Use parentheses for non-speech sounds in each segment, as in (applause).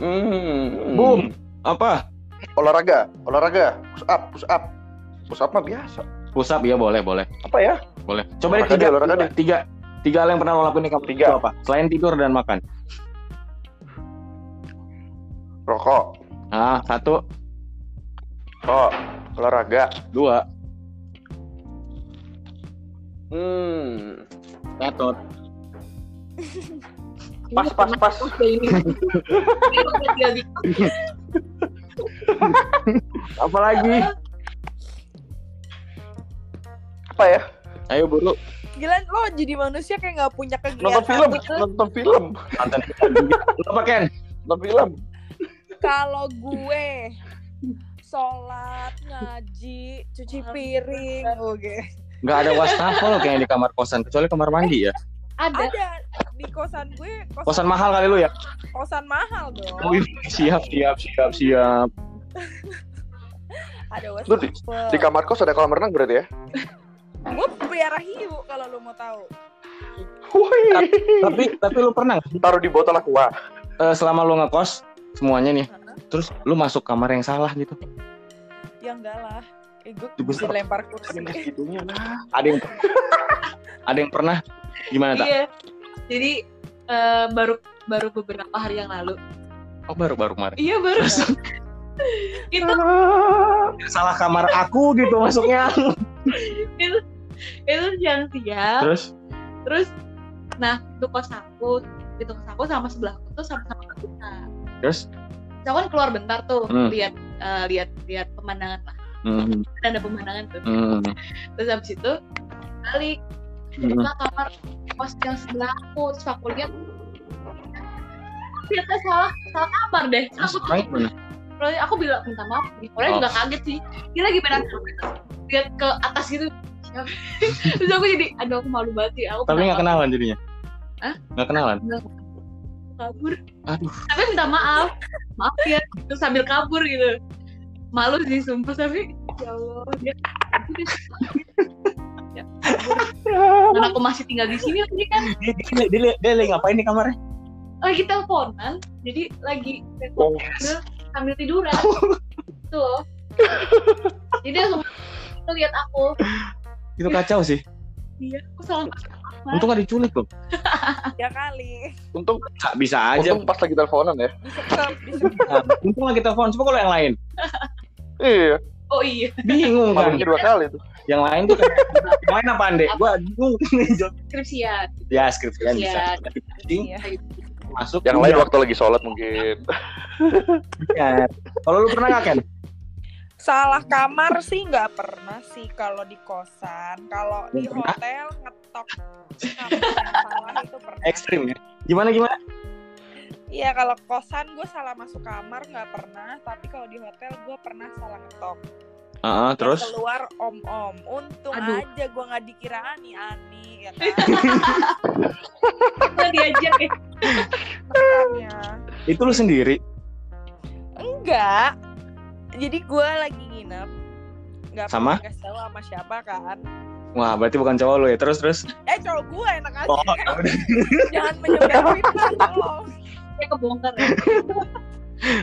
Hmm. Boom. Apa? Olahraga, olahraga, push up, push up. Push up mah biasa. Push up ya boleh, boleh. Apa ya? Boleh. Coba deh Olahraga tiga, deh, olahraga tiga, deh. tiga, tiga hal yang pernah lo lakuin di kamar Tiga. itu apa? Selain tidur dan makan. Rokok, Ah, satu, oh, olahraga. dua, Hmm. satu. (laughs) Pas, pas, pas. ini (laughs) Apalagi? Apa ya? Ayo buru. Gila lo jadi manusia kayak nggak punya kegiatan Nonton film, gitu. nonton film, Nonton Lo apa Ken? nonton film. Kalau gue sholat, ngaji, cuci piring, oke. Nggak ada wastafel kayaknya di kamar kosan kecuali kamar mandi ya. Ada Ada di kosan gue, kosan, Kosan mahal kali lu ya? kosan mahal dong. Wih, siap, siap, siap, siap. (laughs) Ada Lu di-. Di kamar kos ada kolam renang berarti ya? (laughs) Gue pelihara hiu kalau lo mau tahu. Wih. Tapi tapi lu pernah Taruh di botol aqua. eh, selama lu ngekos semuanya nih, terus lu masuk kamar yang salah gitu? Ya enggak lah. Eh, gue dilempar kursi. (laughs) Ada yang ada yang pernah gimana tak? iya. Jadi eh, baru baru beberapa hari yang lalu. Oh baru baru kemarin. iya baru. (laughs) Itu Salah kamar aku gitu masuknya. (laughs) itu itu siang-siang Terus? Terus nah itu kos aku itu kos aku sama sebelah aku tuh sama-sama kita terus? aku kan keluar bentar tuh Hmm. lihat eh, lihat lihat pemandangan lah. Hmm, ada pemandangan tuh. Hmm, terus habis itu balik hmm. kamar kos yang sebelah aku terus aku lihat ternyata salah salah kamar deh Terus aku orang? Terus aku bilang minta maaf orangnya Oh. juga kaget sih dia lagi pengen lihat ke atas gitu (laughs) terus aku jadi aduh aku malu banget sih aku Tapi nggak kenalan jadinya? Hah? Nggak kenalan? kabur Aduh. tapi minta maaf maaf ya terus sambil kabur gitu malu sih sumpah tapi ya Allah dia ya, (laughs) dan aku masih tinggal di sini tadi kan Dia, dia, dia, dia lagi ngapain di kamarnya? lagi teleponan jadi lagi Oh. sambil tiduran (laughs) itu loh jadi langsung itu lihat aku Itu kacau sih. dia aku salah masuk kamar. Untung nggak diculik loh. (laughs) Ya kali. Untung, Nggak bisa aja. untung pas lagi teleponan ya. Nah, Untung lagi telepon. Coba kalau yang lain. Iya, oh iya Bingung kan? dua kali tuh. Yang lain tuh kayak, (laughs) yang lain apa ande? Gua bingung. (laughs) skripsian ya skripsian bisa. Skripsian. Tapi penting Iya. masuk. Yang lain waktu lagi sholat mungkin. Iya. Kalau lu pernah nggak Ken? Salah kamar sih nggak pernah sih kalau di kosan. Kalau di hotel ngetok kamar yang salah itu pernah. Ekstrim ya. Gimana gimana? Iya kalau kosan gue salah masuk kamar nggak pernah. Tapi kalau di hotel gue pernah salah ngetok. Yang terus keluar om om. Untung Aduh. aja gue nggak dikira ani ani ya kan. Diajak ya Makanya. itu lu sendiri. Enggak. Jadi gue lagi nginep. Nggak Sama? kasih tahu sama siapa kan. Wah, berarti bukan cowok lu ya. Terus terus. Eh cowok gue enak aja. Oh, (laughs) Jangan menyebar fitnah tolong. kayak kebongkar ya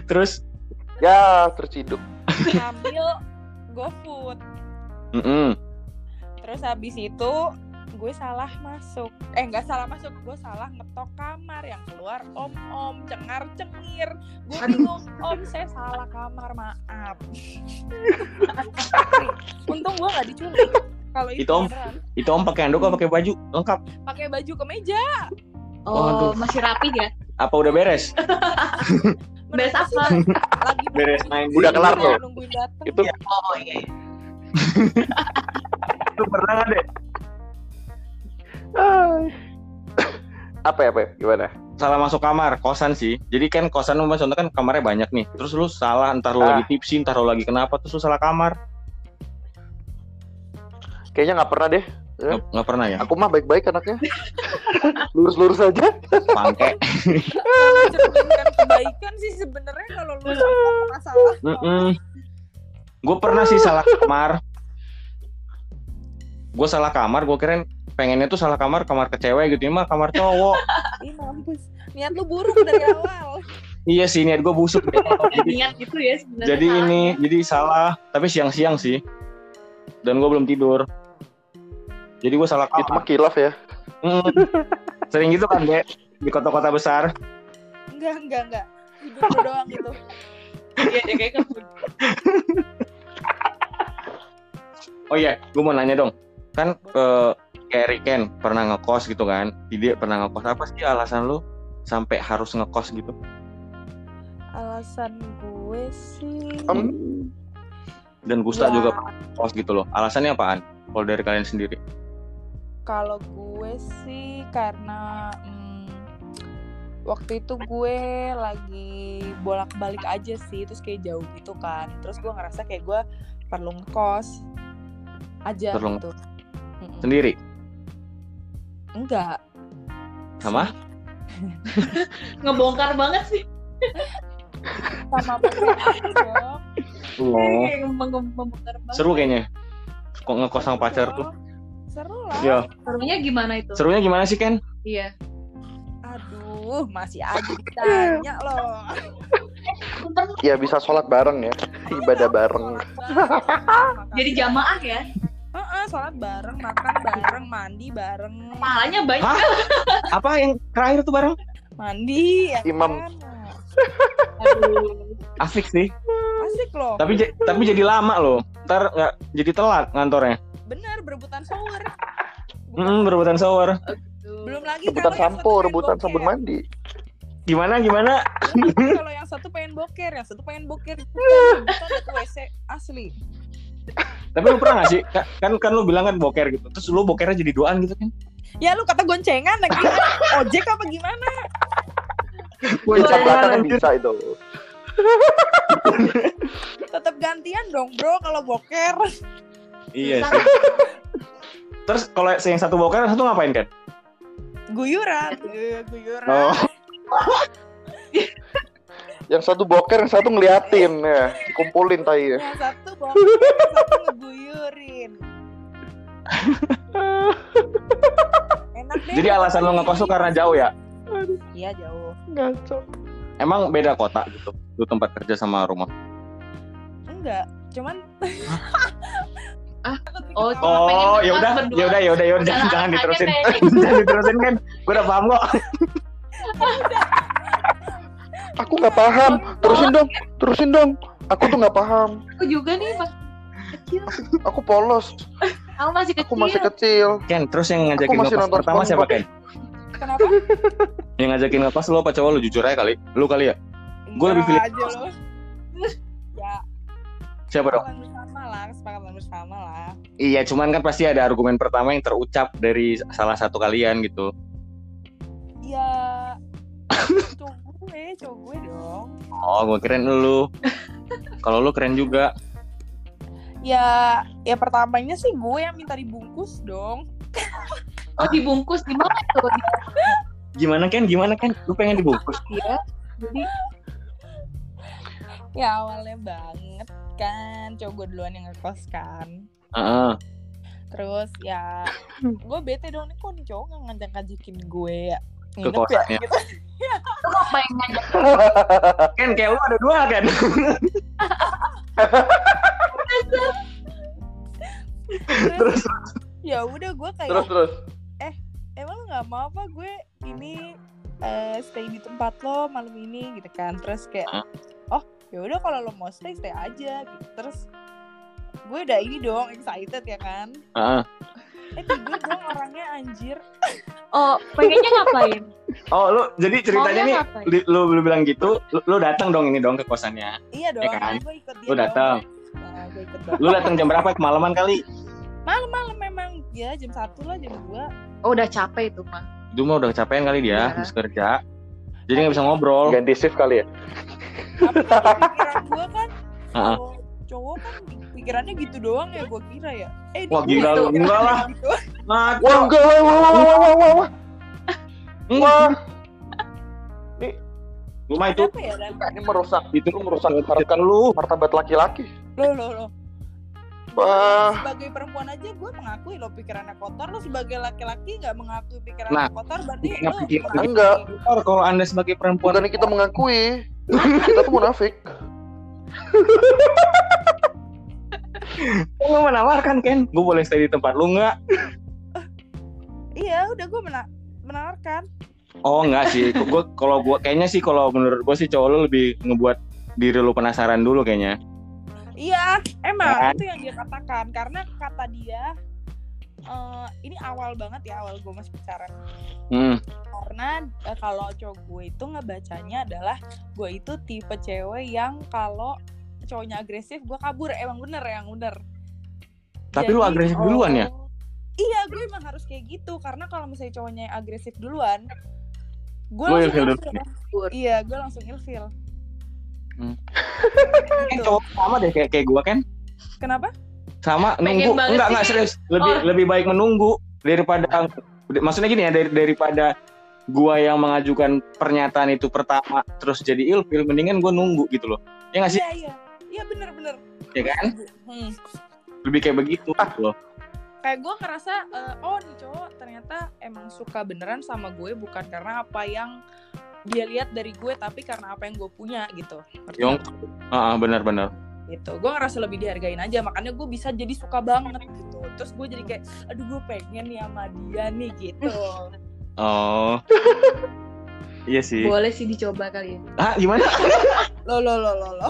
terus. Ya, terciduk. Ngambil GoFood. Mm-mm. Terus habis itu gue salah masuk. Eh nggak salah masuk, gue salah ngetok kamar yang keluar om om cengar cengir. Gue bingung om saya salah kamar maaf. (laughs) Untung gue nggak diculik. Kalau itu, Itu, Om. beneran. Itu om pakai handuk apa pakai baju lengkap? pakai baju kemeja. oh Waduh. masih rapi ya Apa udah beres? (laughs) Beres apa? (laughs) Lagi Beres main. Udah kelar tuh. Nungguin dateng. Itu oh iya iya. (laughs) Lu pernah nggak deh? Ay. apa ya, apa ya? Gimana? Salah masuk kamar, kosan sih. Jadi kan kosan lu contoh kan kamarnya banyak nih. Terus lu salah, entar lu Ah. lagi tipsi, entar lu lagi kenapa, terus lu salah kamar. Kayaknya nggak pernah deh. Ya. Nggak, nggak pernah ya? Aku mah baik-baik anaknya. (laughs) Lurus-lurus aja. Pangke. mencerminkan kebaikan sih sebenarnya kalau lu sama masalah Mm-mm. Gue pernah sih salah kamar. gue salah kamar gue kirain pengennya tuh salah kamar kamar ke cewek gitu ini mah kamar cowok Ih mampus. Niat lu buruk dari awal. iya sih niat gue busuk (laughs) jadi, niat gitu ya sebenarnya jadi ini jadi salah tapi siang-siang sih dan gue belum tidur jadi gue salah Itu kamar mah kilaf ya. Mm. sering gitu kan dek? Di kota-kota besar. Enggak, enggak, enggak. Hidup lu doang itu. iya dia kayak kebun (laughs) oh iya gue mau nanya dong. Kan eh, kayak Riken pernah ngekos gitu kan? Dia pernah ngekos. Apa sih alasan lu sampai harus ngekos gitu? Alasan gue sih Em. dan Gusta Ya, juga pernah ngekos gitu loh. Alasannya apaan? Kalau dari kalian sendiri Kalau gue sih karena hmm, waktu itu gue lagi bolak-balik aja sih, terus kayak jauh gitu kan. Terus gue ngerasa kayak gue perlu ngekos aja Perlu gitu. Mm-mm. sendiri Enggak. sama (laughs) ngebongkar banget sih (laughs) Sama pacar dong. oh seru kayaknya kok ngekos sama pacar tuh Seru lah. ya serunya gimana itu serunya gimana sih Ken iya Aduh, masih aja ditanya loh. Ya bisa sholat bareng ya. Ibadah bareng. jadi jamaah ya Heeh, sholat bareng, makan bareng, mandi bareng. pahalanya banyak Hah? apa yang terakhir tuh bareng Mandi ya Imam. kan? Aduh. asik sih Asik loh. tapi tapi jadi lama loh ntar nggak jadi telat ngantornya Bener, berebutan shower. hmm, berebutan shower Belum lagi Rebutan sampo, rebutan sabun mandi. gimana gimana kalau yang satu pengen boker, yang satu pengen boker. Rebutan itu WC asli. tapi lu pernah gak sih Ka- kan kan lu bilang kan boker gitu terus lu bokernya jadi duaan gitu kan Ya lu kata goncengan lagi ojek apa gimana? Woi, Bisa Boleh. belakang bisa itu. Tetap gantian dong, Bro, kalau boker. Iya sih terus kalau yang satu boker yang satu ngapain kan Guyuran, Eh, guyuran. oh (laughs) Yang satu boker, yang satu ngeliatin ya. Dikumpulin tai ya. Yang satu boker, yang satu ngeguyurin. Enak deh. jadi alasan lu ngekos tuh karena jauh ya Iya jauh. Ngaco. emang beda kota gitu lu tempat kerja sama rumah Enggak, cuman (laughs) oh cuma pengen oh ngekos ya udah ya udah ya udah ya udah (laughs) jangan diterusin jangan diterusin kan gue udah paham kok (laughs) Aku nggak paham. Terusin dong, terusin dong. Aku tuh nggak paham. aku juga nih pas kecil Aku polos. aku masih kecil Aku masih kecil. Ken terus yang ngajakin nonton pertama siapa. Ken kenapa? (laughs) yang ngajakin ngekos lu apa cowok lu jujur aja kali lu kali ya Gua lebih pilih- aja. Ya, siapa dong lah, kesepakatan bersama lah. iya cuman kan pasti ada argumen pertama yang terucap dari salah satu kalian gitu. Ya, cowok gue, cowok gue dong. oh gue keren lu. Kalau lu keren juga. Ya, ya pertamanya sih gue yang minta dibungkus dong. oh dibungkus di mana tuh? Gimana Ken? Gimana Ken? Lu pengen dibungkus? Ya jadi Ya awalnya banget kan, cowok gue duluan yang ngekos kan. Heeh. Terus ya, (laughs) gue bete dong nih kok nih cowok nggak ngajak-ngajakin gue ya. Ke Nginep ya, kosannya. gitu. lu kok main ngajak (laughs) Ken kayak lu ada dua kan (laughs) Terus, ya udah gue kayak Terus terus. emang lu nggak mau apa gue ini eh, stay di tempat lo malam ini gitu kan terus kayak oh ya udah kalau lo mau stay stay aja gitu. Terus gue udah ini dong excited ya kan? Heeh. eh tidur dong orangnya anjir. Oh pengennya ngapain? Oh lu jadi ceritanya Maunya nih lu, lu bilang gitu lu, lu datang dong ini dong ke kosannya. Iya dong Ya kan? gue ikut dia Lu datang. nah, gue ikut dong. Lu datang jam berapa? Kemalaman kali? Malam-malam memang ya jam satu lah jam dua. Oh udah capek itu mah itu mah udah kecapean kali dia Iya. habis kerja jadi nggak bisa ngobrol Ganti shift kali ya. tapi pikiran gue kan Heeh. kalau cowok kan pikirannya gitu doang ya gue kira ya eh Wah, gila gitu. lu. Enggak lah. (laughs) Gitu. ngaco Wah enggak, wah wah wah wah wah wah. wah. Wah, lu mah itu ya ini merusak itu merusak lu martabat laki-laki. Loh, loh, loh. Wah. sebagai perempuan aja gue mengakui lo pikirannya kotor lo sebagai laki-laki nggak mengakui pikirannya Nah, kotor berarti lo pikir-. Enggak. Ntar kalau anda sebagai perempuan Bukannya kita mengakui. kita tuh munafik. (laughs) lu menawarkan Ken gue boleh stay di tempat lu nggak iya udah gue mena- menawarkan oh enggak sih gue kalau gue kayaknya sih kalau menurut gue sih cowok lu lebih ngebuat diri lu penasaran dulu kayaknya iya emang Kan? itu yang dia katakan karena kata dia eh, ini awal banget ya awal gue masih pacaran hmm. karena eh, kalau cowok gue itu ngebacanya adalah gue itu tipe cewek yang kalau cowoknya agresif gue kabur emang bener yang bener Tapi lu agresif duluan ya? iya gue emang harus kayak gitu karena kalau misalnya cowoknya agresif duluan gue langsung ilfil. iya gue langsung ilfil Hmm. (laughs) Kan cowok sama deh kayak kayak gue kan kenapa? Sama Pengen nunggu. enggak enggak serius. Lebih Oh. lebih baik menunggu daripada maksudnya gini ya dari, daripada gua yang mengajukan pernyataan itu pertama terus jadi ilfil mendingan gua nunggu gitu loh. Ya nggak sih? Iya iya. Iya bener bener. Ya kan? Hmm. lebih kayak begitu gitu loh. Kayak gue ngerasa eh, oh nih cowok ternyata emang suka beneran sama gue bukan karena apa yang dia lihat dari gue tapi karena apa yang gue punya gitu. Ngerti Yong. Ah, ah, benar-benar gitu. Gue ngerasa lebih dihargain aja makanya gue bisa jadi suka banget gitu. Terus gue jadi kayak aduh gue pengen nih sama dia nih gitu. (laughs) Oh. (laughs) Iya sih. Boleh sih dicoba kali ya. ah gimana? (laughs) Lo lo lo lo lo.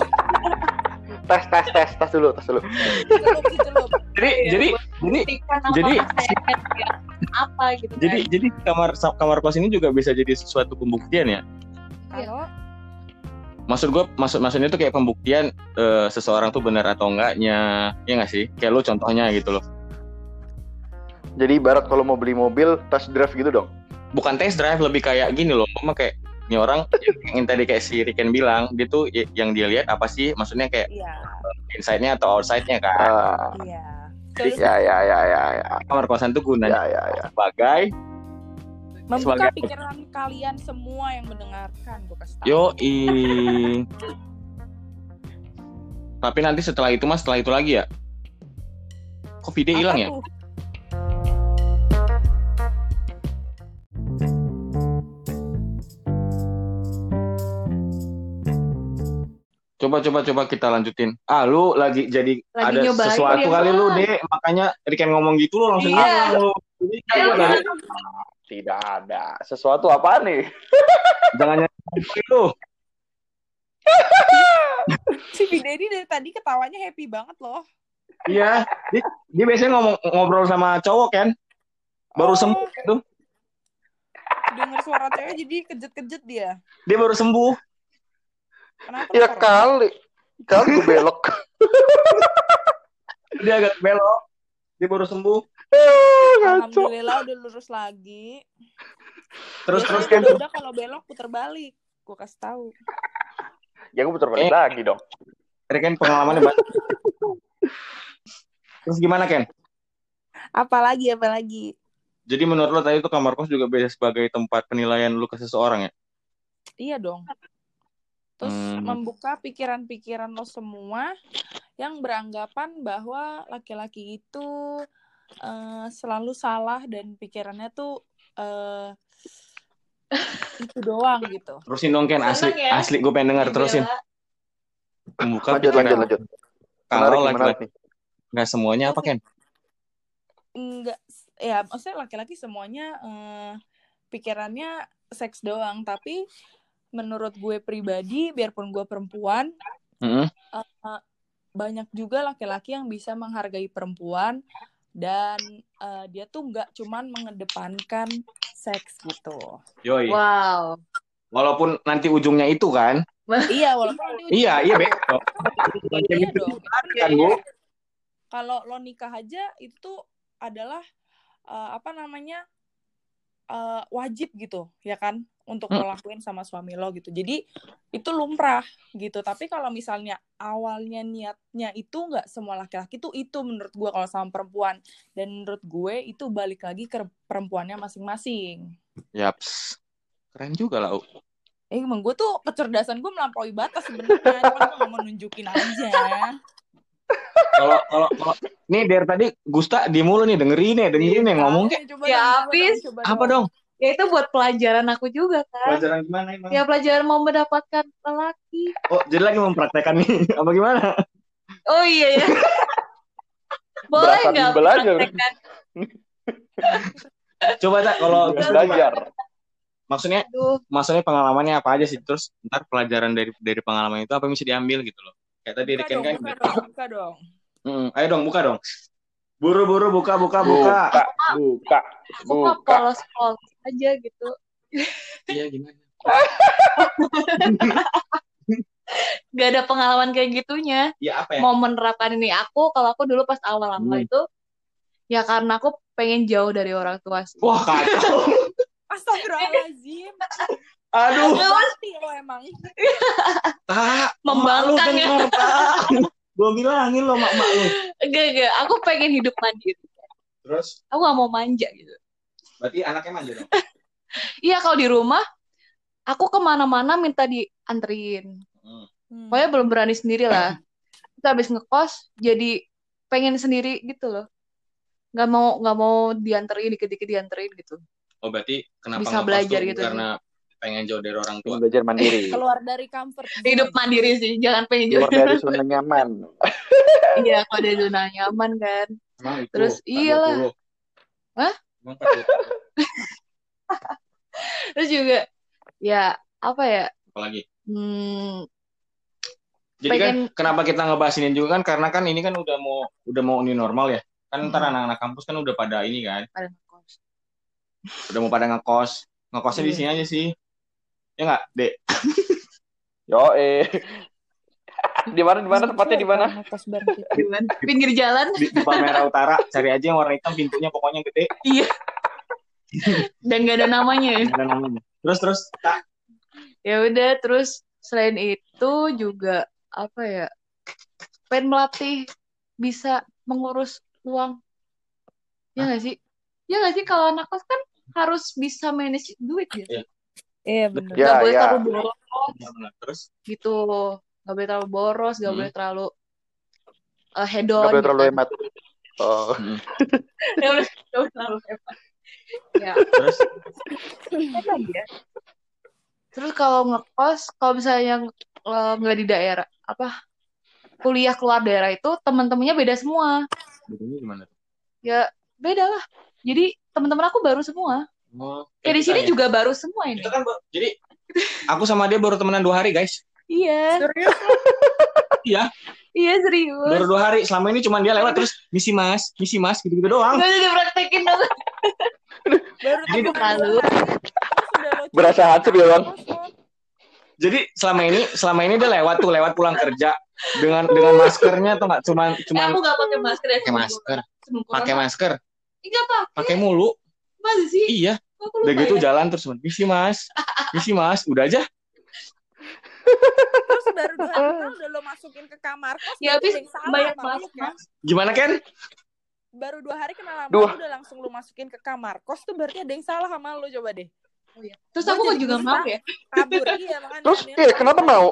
Tes tes tes tes dulu tes dulu. celup celup jadi Iya, jadi jadi jadi- ya, apa gitu kan. jadi jadi kamar kamar kos ini juga bisa jadi suatu pembuktian ya? Kalau maksud gue maksud maksudnya itu kayak pembuktian eh, seseorang tuh benar atau enggaknya ya nggak sih? Kayak lu contohnya gitu loh. Jadi ibarat kalau mau beli mobil test drive gitu dong. bukan test drive lebih kayak gini loh. Mama kayak ini orang yang tadi kayak si Riken bilang dia tuh yang dia lihat apa sih? Maksudnya kayak iya. inside-nya atau outside-nya kan? Ah, iya terus ya ya ya ya ya. kamar kosan Ya gunanya ya ya. sebagai membuka sebagai- pikiran kalian semua yang mendengarkan gue kasih tahu. Yo tapi nanti setelah itu mas setelah itu lagi ya? Kok video hilang ya coba coba coba kita lanjutin ah lu lagi jadi Lagi ada sesuatu kali lu deh makanya Riken ngomong gitu lu langsung Iya. lu Jadi, Iya, Tidak ada. Sesuatu apa nih? jangan nyari lu si ini dari tadi ketawanya happy banget loh Iya, dia, dia biasanya ngomong ngobrol sama cowok kan, baru Oh. sembuh gitu. denger suara cewek jadi kejet-kejet dia Dia baru sembuh. Kenapa Ya kali. Kali gue belok. (laughs) Dia agak belok. Dia baru sembuh. Ngaco. alhamdulillah udah lurus lagi Terus Biasanya terus kan kalau udah kalau belok puter balik gue kasih tahu Ya gue putar balik Eh. lagi dong. Tadi kan pengalamannya banyak. Terus gimana Ken? apalagi apalagi Jadi menurut lo tadi itu kamar kos juga bisa sebagai tempat penilaian lu ke seseorang ya? iya dong terus Hmm. membuka pikiran-pikiran lo semua yang beranggapan bahwa laki-laki itu eh, selalu salah dan pikirannya tuh eh, itu doang gitu Terusin dong Ken, asli ya? asli gue pengen denger terusin. Membuka Lanjut pikiran. lanjut lanjut. Kalau laki-laki nggak semuanya apa Ken? enggak ya maksudnya laki-laki semuanya eh, pikirannya seks doang tapi menurut gue pribadi biarpun gue perempuan Mm-mm. eh, banyak juga laki-laki yang bisa menghargai perempuan dan eh, dia tuh nggak cuman mengedepankan seks gitu Yoi. Wow. Walaupun nanti ujungnya itu kan? iya walaupun nanti Iya iya betul. iya dong Kan bu? kalau lo nikah aja itu tuh adalah eh, apa namanya eh, wajib gitu ya kan? Untuk lo lakuin sama suami lo gitu. Jadi itu lumrah gitu. Tapi kalau misalnya awalnya niatnya itu nggak semua laki-laki tuh itu menurut gue kalau sama perempuan. Dan menurut gue itu balik lagi ke perempuannya masing-masing. Yaps. Keren juga lah. Eh emang gue tuh kecerdasan gue melampaui batas sebenarnya. Cuma gue mau nunjukin aja Kalau kalau kalau nih dari tadi Gusta di mulu nih dengerin nih, dengerin nih ngomong kayak Ya, habis. apa dong? Ya itu buat pelajaran aku juga kan. Pelajaran gimana emang? Ya pelajaran mau mendapatkan lelaki. Oh, jadi lagi mempraktekkan nih (laughs) apa gimana? Oh iya ya. (laughs) Boleh nggak belajar. (laughs) Coba tak kalau belajar. maksudnya Aduh, maksudnya pengalamannya apa aja sih terus ntar pelajaran dari dari pengalaman itu apa yang bisa diambil gitu loh. Kayak tadi Buka Riken dong, kan. buka dong, buka dong. Mm, ayo dong buka dong. Buru-buru buka buka buka. Buka, buka, mah buka. polos-polos aja gitu. Iya gimana? (laughs) Gak ada pengalaman kayak gitunya. Ya apa ya? Mau menerapkan ini aku, kalau aku dulu pas awal-awal Hmm. itu, ya karena aku pengen jauh dari orang tua sih. Wah kacau. (laughs) (laughs) Astagfirullahaladzim. Aduh. Mati lo emang. Tak. Membangkang ya. Mak lu denger, tak. Gua bilangin lo mak mak lu. Enggak, enggak. Aku pengen hidup mandiri. Terus Aku gak mau manja gitu. berarti anaknya manja dong. (laughs) Iya, kalau di rumah, aku ke mana-mana minta dianterin. Hmm. Hmm. Pokoknya belum berani sendiri lah. Kita habis ngekos, jadi pengen sendiri gitu loh. Gak mau nggak mau dianterin, dikit-dikit dianterin gitu. Oh berarti kenapa Bisa ngekos belajar tuh gitu. Karena pengen jauh dari orang tua. Belajar mandiri. (laughs) Keluar dari comfort zone. Hidup mandiri sih, jangan pengen Keluar jauh. dari (laughs) zona nyaman. Iya, kalau ada zona nyaman kan. Emang itu. Terus, iyalah. 20. Hah? Emang 40. (laughs) Terus juga, ya apa ya? Apalagi? Hmm, Jadi kan Pengen- kenapa kita ngebahas ini juga kan karena kan ini kan udah mau udah mau new normal ya. Kan ntar Hmm. anak-anak kampus kan udah pada ini kan, pada ngekos. udah mau pada ngekos. Ngekosnya di Iya. sini aja sih. Ya nggak, Dek? (laughs) Yo eh. (laughs) di mana di mana tempatnya di mana? Gimana? Pinggir jalan Di, di Palmerah Utara, cari aja yang warna hitam pintunya pokoknya gede. dan gak ada namanya. Ada namanya. Terus terus tak Ya udah, terus selain itu juga apa ya? Pengen melatih bisa mengurus uang. Ya nggak sih? Ya nggak sih kalau anak kos kan harus bisa manage duit gitu. Iya. Iya bener. Ya, Gak boleh ya. terlalu boros terus gitu. Gak boleh terlalu boros, gak Hmm. boleh terlalu uh, hedon. Gak boleh terlalu gitu. hemat. Oh, Ya udah, gak boleh terlalu hemat. Ya, terus ya? Terus kalau ngekos, kalau misalnya eh, nggak di daerah, apa kuliah keluar daerah itu teman-temannya beda semua. bedanya gimana tuh? Ya beda lah. Jadi teman-teman aku baru semua. Oh, Kayak di sini ya. juga baru semua ini. Itu kan bu- jadi aku sama dia baru temenan dua hari guys. Iya, Serius? (laughs) Iya, iya serius. baru dua hari. Selama ini cuma dia lewat terus misi mas, misi mas gitu-gitu doang. Gak usah dipraktekin dong. (laughs) Baru Jadi- udah lo Berasa hancur ya, Bang? Jadi selama ini selama ini dia lewat tuh lewat pulang kerja dengan dengan maskernya tuh nggak cuman Eh, cuman aku gak pakai masker ya. pakai masker, pakai masker, Iya pak, pakai mulu. masa sih? Iya, Aku udah gitu ya. jalan terus misi mas, misi mas, udah aja. (laughs) Terus baru dua hari kenal udah lo masukin ke kamar kos. Ya habis ada yang salah banyak sama banget lo, kan? mas. Gimana Ken? Baru dua hari kenal sama Dua. lo udah langsung lo masukin ke kamar kos tuh berarti ada yang salah sama lo coba deh. Terus Gua aku jadi juga mau ya. Kabur iya makanya. (laughs) Terus, iya, kenapa mau?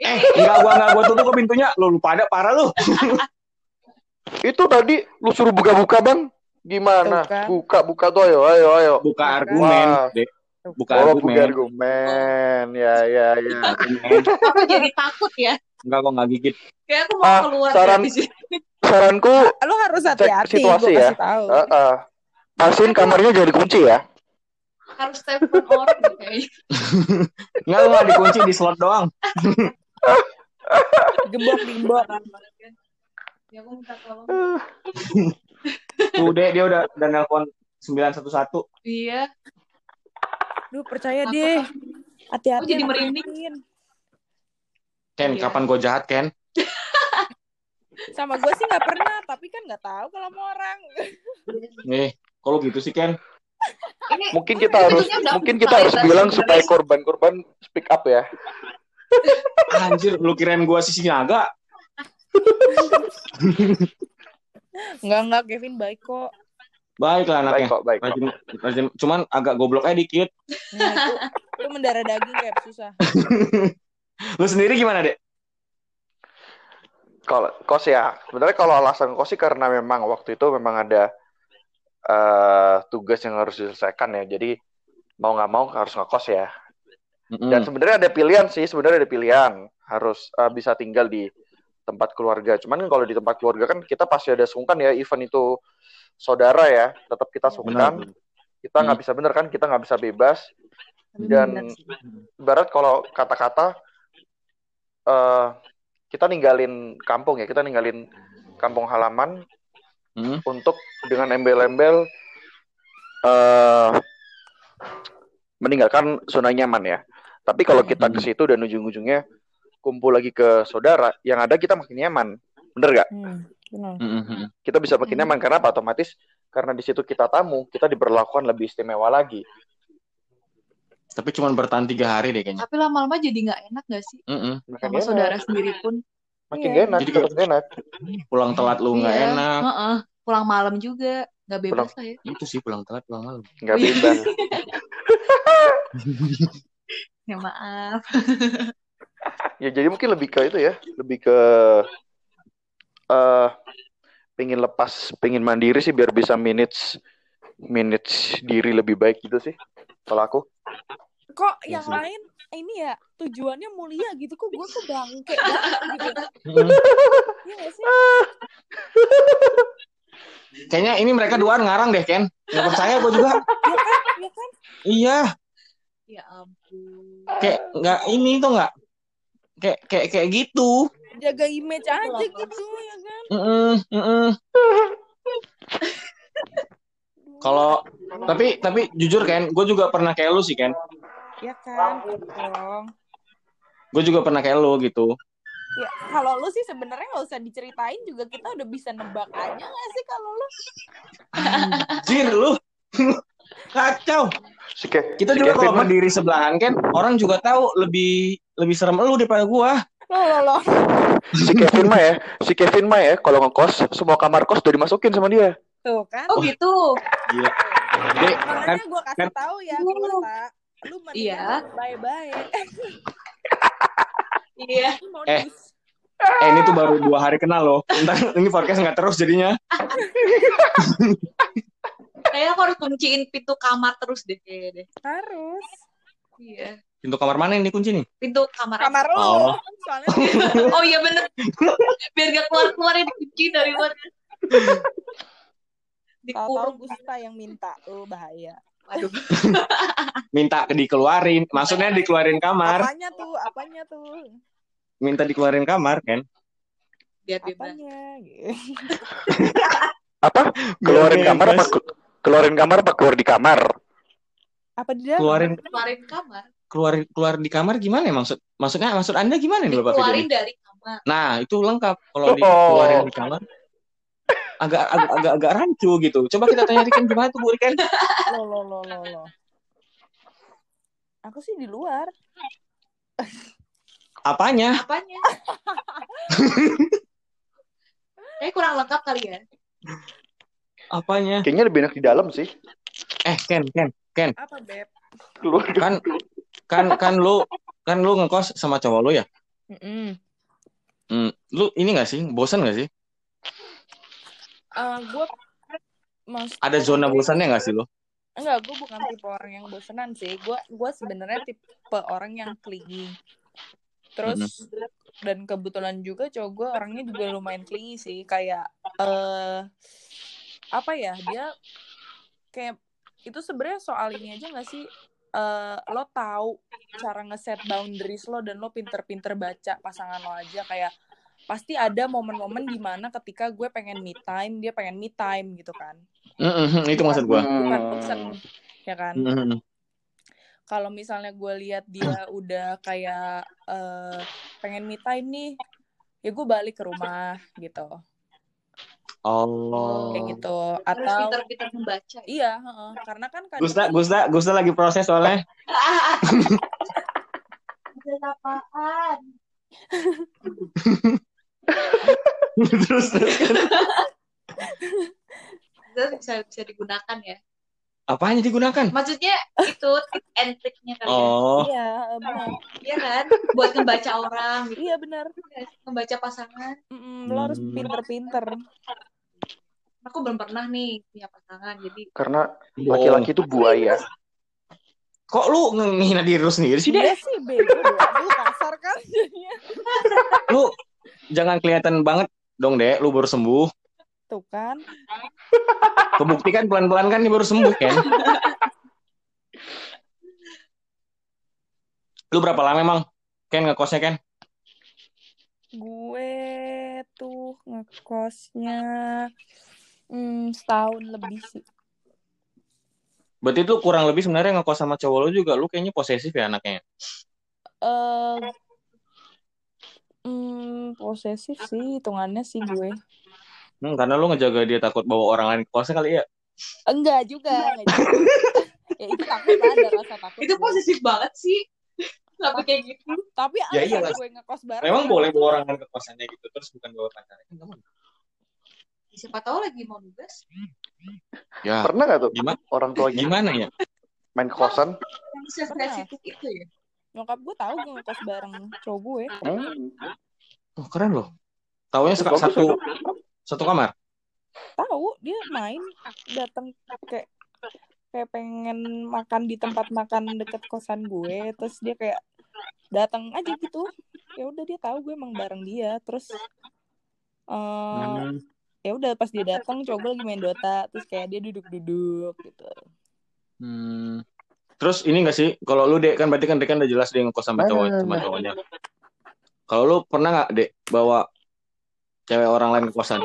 Eh, enggak gua enggak gua tutup ke pintunya. Lu lupa ada parah lu. (laughs) itu tadi lu suruh buka-buka bang. Gimana? Kan. Buka, buka tuh ayo, ayo, ayo. Buka Wah. argumen, Dek. Buka Oh, argumen. buka argumen. Ya, ya, ya. (laughs) Aku jadi takut ya. Enggak kok enggak gigit. Kayak aku mau Ah, keluar saran- dari sini. (laughs) Saranku, Lo harus hati-hati. situasi gua ya. kasih tahu. uh, uh, pastiin kamarnya jangan dikunci ya. Harus telepon orang kayaknya. (laughs) Enggak lu enggak dikunci di slot doang. Gembok gembok. Kan. Ya aku minta tolong. Tuh, Dek, dia udah udah nelpon 911. Iya. Duh percaya deh. Hati-hati. Aku jadi merinding. Ken, Iya. kapan gue jahat, Ken? (laughs) Sama gue sih nggak pernah, tapi kan nggak tahu kalau sama orang. (laughs) Nih, kalau gitu sih, Ken. Ini Mungkin kita harus, mungkin kita harus bilang supaya korban-korban speak up ya. Anjir, lu kirain gua sisi naga? (laughs) Nggak nggak Kevin baik kok. Baik lah Baik anaknya. kok, baik kok. Rajin, rajin, cuman agak goblok aja dikit. Nah itu, itu mendarah daging kayak susah. (laughs) Lu sendiri gimana, Dek? Kalau kos ya, sebenarnya kalau alasan kos sih karena memang waktu itu memang ada eh, tugas yang harus diselesaikan ya. Jadi mau nggak mau harus ngekos ya. Mm-mm. Dan sebenarnya ada pilihan sih, sebenarnya ada pilihan harus eh, bisa tinggal di tempat keluarga. Cuman kan kalau di tempat keluarga kan kita pasti ada sungkan ya, event itu saudara ya, tetap kita Iya, sungkan. benar. Kita nggak Hmm. bisa bener kan, kita nggak bisa bebas. Dan ibarat kalau kata-kata eh kita ninggalin kampung ya, kita ninggalin kampung halaman Mm. untuk dengan embel-embel eh meninggalkan zona nyaman ya. Tapi kalau kita ke situ dan ujung-ujungnya kumpul lagi ke saudara, yang ada kita makin nyaman. Bener gak? Hmm, benar. Mm-mm. Kita bisa makin Hmm. nyaman karena apa? Otomatis karena di situ kita tamu, kita diperlakukan lebih istimewa lagi. Tapi cuma bertahan tiga hari deh kayaknya. Tapi lama-lama jadi nggak enak gak sih? Mm-mm. Makin Sama enak. saudara sendiri pun. Makin Iya. enak, Jadi tetap enak. Pulang telat lu nggak Iya. enak. Heeh. Pulang malam juga. Nggak bebas lah ya. Itu sih pulang telat pulang malam. Nggak bebas. (laughs) Ya maaf. (laughs) Ya jadi mungkin lebih ke itu ya, lebih ke eh pengen lepas, pengen mandiri sih biar bisa manage manage diri lebih baik gitu sih. Kalau aku. Kok Iya yang sih. lain ini ya tujuannya mulia gitu kok gue tuh bangke (laughs) banget gitu. Iya gak sih? Kayaknya ini mereka duaan ngarang deh Ken. Nggak percaya gue juga. Ya kan? Ya kan? Iya. Ya ampun. Kayak nggak ini tuh nggak. Kayak kayak kayak gitu. Jaga image aja gitu ya kan? Kalau tapi tapi jujur Ken, gue juga pernah kayak lu sih Ken. Ya kan? Dong. Gue juga pernah kayak lu gitu. Ya, kalau lu sih sebenarnya nggak usah diceritain juga kita udah bisa nebak aja nggak sih kalau lu? Anjir lu. Kacau. Si, Kita si juga Kevin kalau berdiri sebelahan kan, orang juga tahu lebih lebih serem lu daripada gua. Lo lo lo. si Kevin mah ya, si Kevin mah ya, kalau ngekos semua kamar kos udah dimasukin sama dia. Tuh kan? Oh gitu. Gila. Dek, kan Makanya gue kasih kan- tahu ya. Lu Iya. mendingan bye-bye. (laughs) Iya. Lu mau Eh. dis- eh ini tuh baru dua hari kenal loh. Ntar ini podcast nggak terus jadinya. Kayaknya aku harus kunciin pintu kamar terus deh deh. Harus. Iya. Pintu kamar mana yang dikunci nih? Pintu kamar. Kamar lu. Oh. Soalnya (laughs) Oh iya bener. Biar gak keluar-keluar ya dikunci dari luar. Dikurung. Gusta yang minta. Oh, bahaya. Aduh. (laughs) Minta dikeluarin. Maksudnya dikeluarin kamar. Apanya tuh? Apanya tuh? Minta dikeluarin kamar kan? Biar bebas. Apanya? (laughs) Apa? Keluarin Biar kamar apa? Keluarin kamar apa keluar di kamar? Apa di dalam? Keluarin Keluarin kamar. Keluar keluar di kamar gimana ya maksud maksudnya maksud anda gimana nih bapak Dikeluarin Fidel? dari kamar. Nah itu lengkap kalau Oh. dikeluarin di kamar agak agak agak, agak rancu gitu. Coba kita tanya Riken gimana tuh Bu Riken? Lo lo lo lo lo. Aku sih di luar. Apanya? Apanya? (laughs) Kayaknya kurang lengkap kali ya. Apanya? Kayaknya lebih enak di dalam sih. Eh Ken Ken Apa beb? Keluar kan kan kan lu kan lu ngekos sama cowok lu ya? Mm-mm. Hmm, lu ini gak sih bosan gak sih? Eh, gue mas Ada zona bosannya gak sih lu? enggak gue bukan tipe orang yang bosenan sih gue gue sebenarnya tipe orang yang clingy terus dan kebetulan juga cowok gue orangnya juga lumayan clingy sih kayak eh apa ya dia kayak itu sebenarnya soal ini aja nggak sih Eh lo tahu cara ngeset boundaries lo dan lo pinter-pinter baca pasangan lo aja kayak pasti ada momen-momen di mana ketika gue pengen me time dia pengen me time gitu kan Mm-mm, itu maksud gua. bukan Hmm. bosen ya kan Mm-mm. kalau misalnya gue lihat dia udah kayak eh, pengen me time nih ya gue balik ke rumah gitu Oh. kayak gitu atau pintar-pintar membaca. ya. iya heeh. karena kan kadang Gusta, Gusta, Gusta lagi proses soalnya. Apaan? (laughs) terus, terus. Itu bisa bisa digunakan ya. Apanya digunakan? Maksudnya itu tip and triknya ya. Oh, Iya, benar. Iya kan? Buat ngebaca orang gitu. Iya benar. Ngebaca pasangan. Mm-mm, lo harus Hmm. pinter-pinter. Aku belum pernah nih punya pasangan. Jadi Karena bohong. laki-laki itu buaya. Kok lu ngehina diri lu sendiri sih, Dia Dek? sih bego. Aduh, kasar kan jadinya. Lu jangan kelihatan banget dong, Dek. Lu baru sembuh. Tuh kan. Kebuktikan pelan-pelan kan dia baru sembuh, kan? Lu berapa lama emang? Ken ngekosnya, Ken? Gue tuh ngekosnya hmm, setahun lebih sih. Berarti itu kurang lebih sebenarnya ngekos sama cowok lu juga. Lu kayaknya posesif ya anaknya. eh hmm, posesif sih hitungannya sih gue. Hmm, karena lu ngejaga dia takut bawa orang lain ke kosnya kali ya. Enggak juga, enggak juga. ya itu takut ada rasa takut. itu posesif banget sih. Sampai kayak gitu. Tapi Ya iyalah. gue ngekos bareng. Memang boleh bawa orang lain ke kosannya gitu terus bukan bawa pacarnya. Kan nggak boleh. Siapa tahu lagi mau nugas. Ya, Pernah gak tuh gimana? orang tuanya Gimana ya? main kosan? Yang sensitif itu ya. Nyokap gue tahu gue ngekos bareng cowok gue. Hmm. Oh, keren loh. Taunya satu satu kamar. Tahu dia main datang kayak kayak pengen makan di tempat makan deket kosan gue terus dia kayak datang aja gitu ya udah dia tahu gue emang bareng dia terus eh Hmm. ya udah pas dia datang coba lagi main Dota terus kayak dia duduk-duduk gitu Hmm. Terus ini gak sih, kalau lu dek kan berarti kan dek kan udah jelas dia ngekos sama cowok sama Mana? cowoknya. Kalau lu pernah nggak dek bawa cewek orang lain kosan?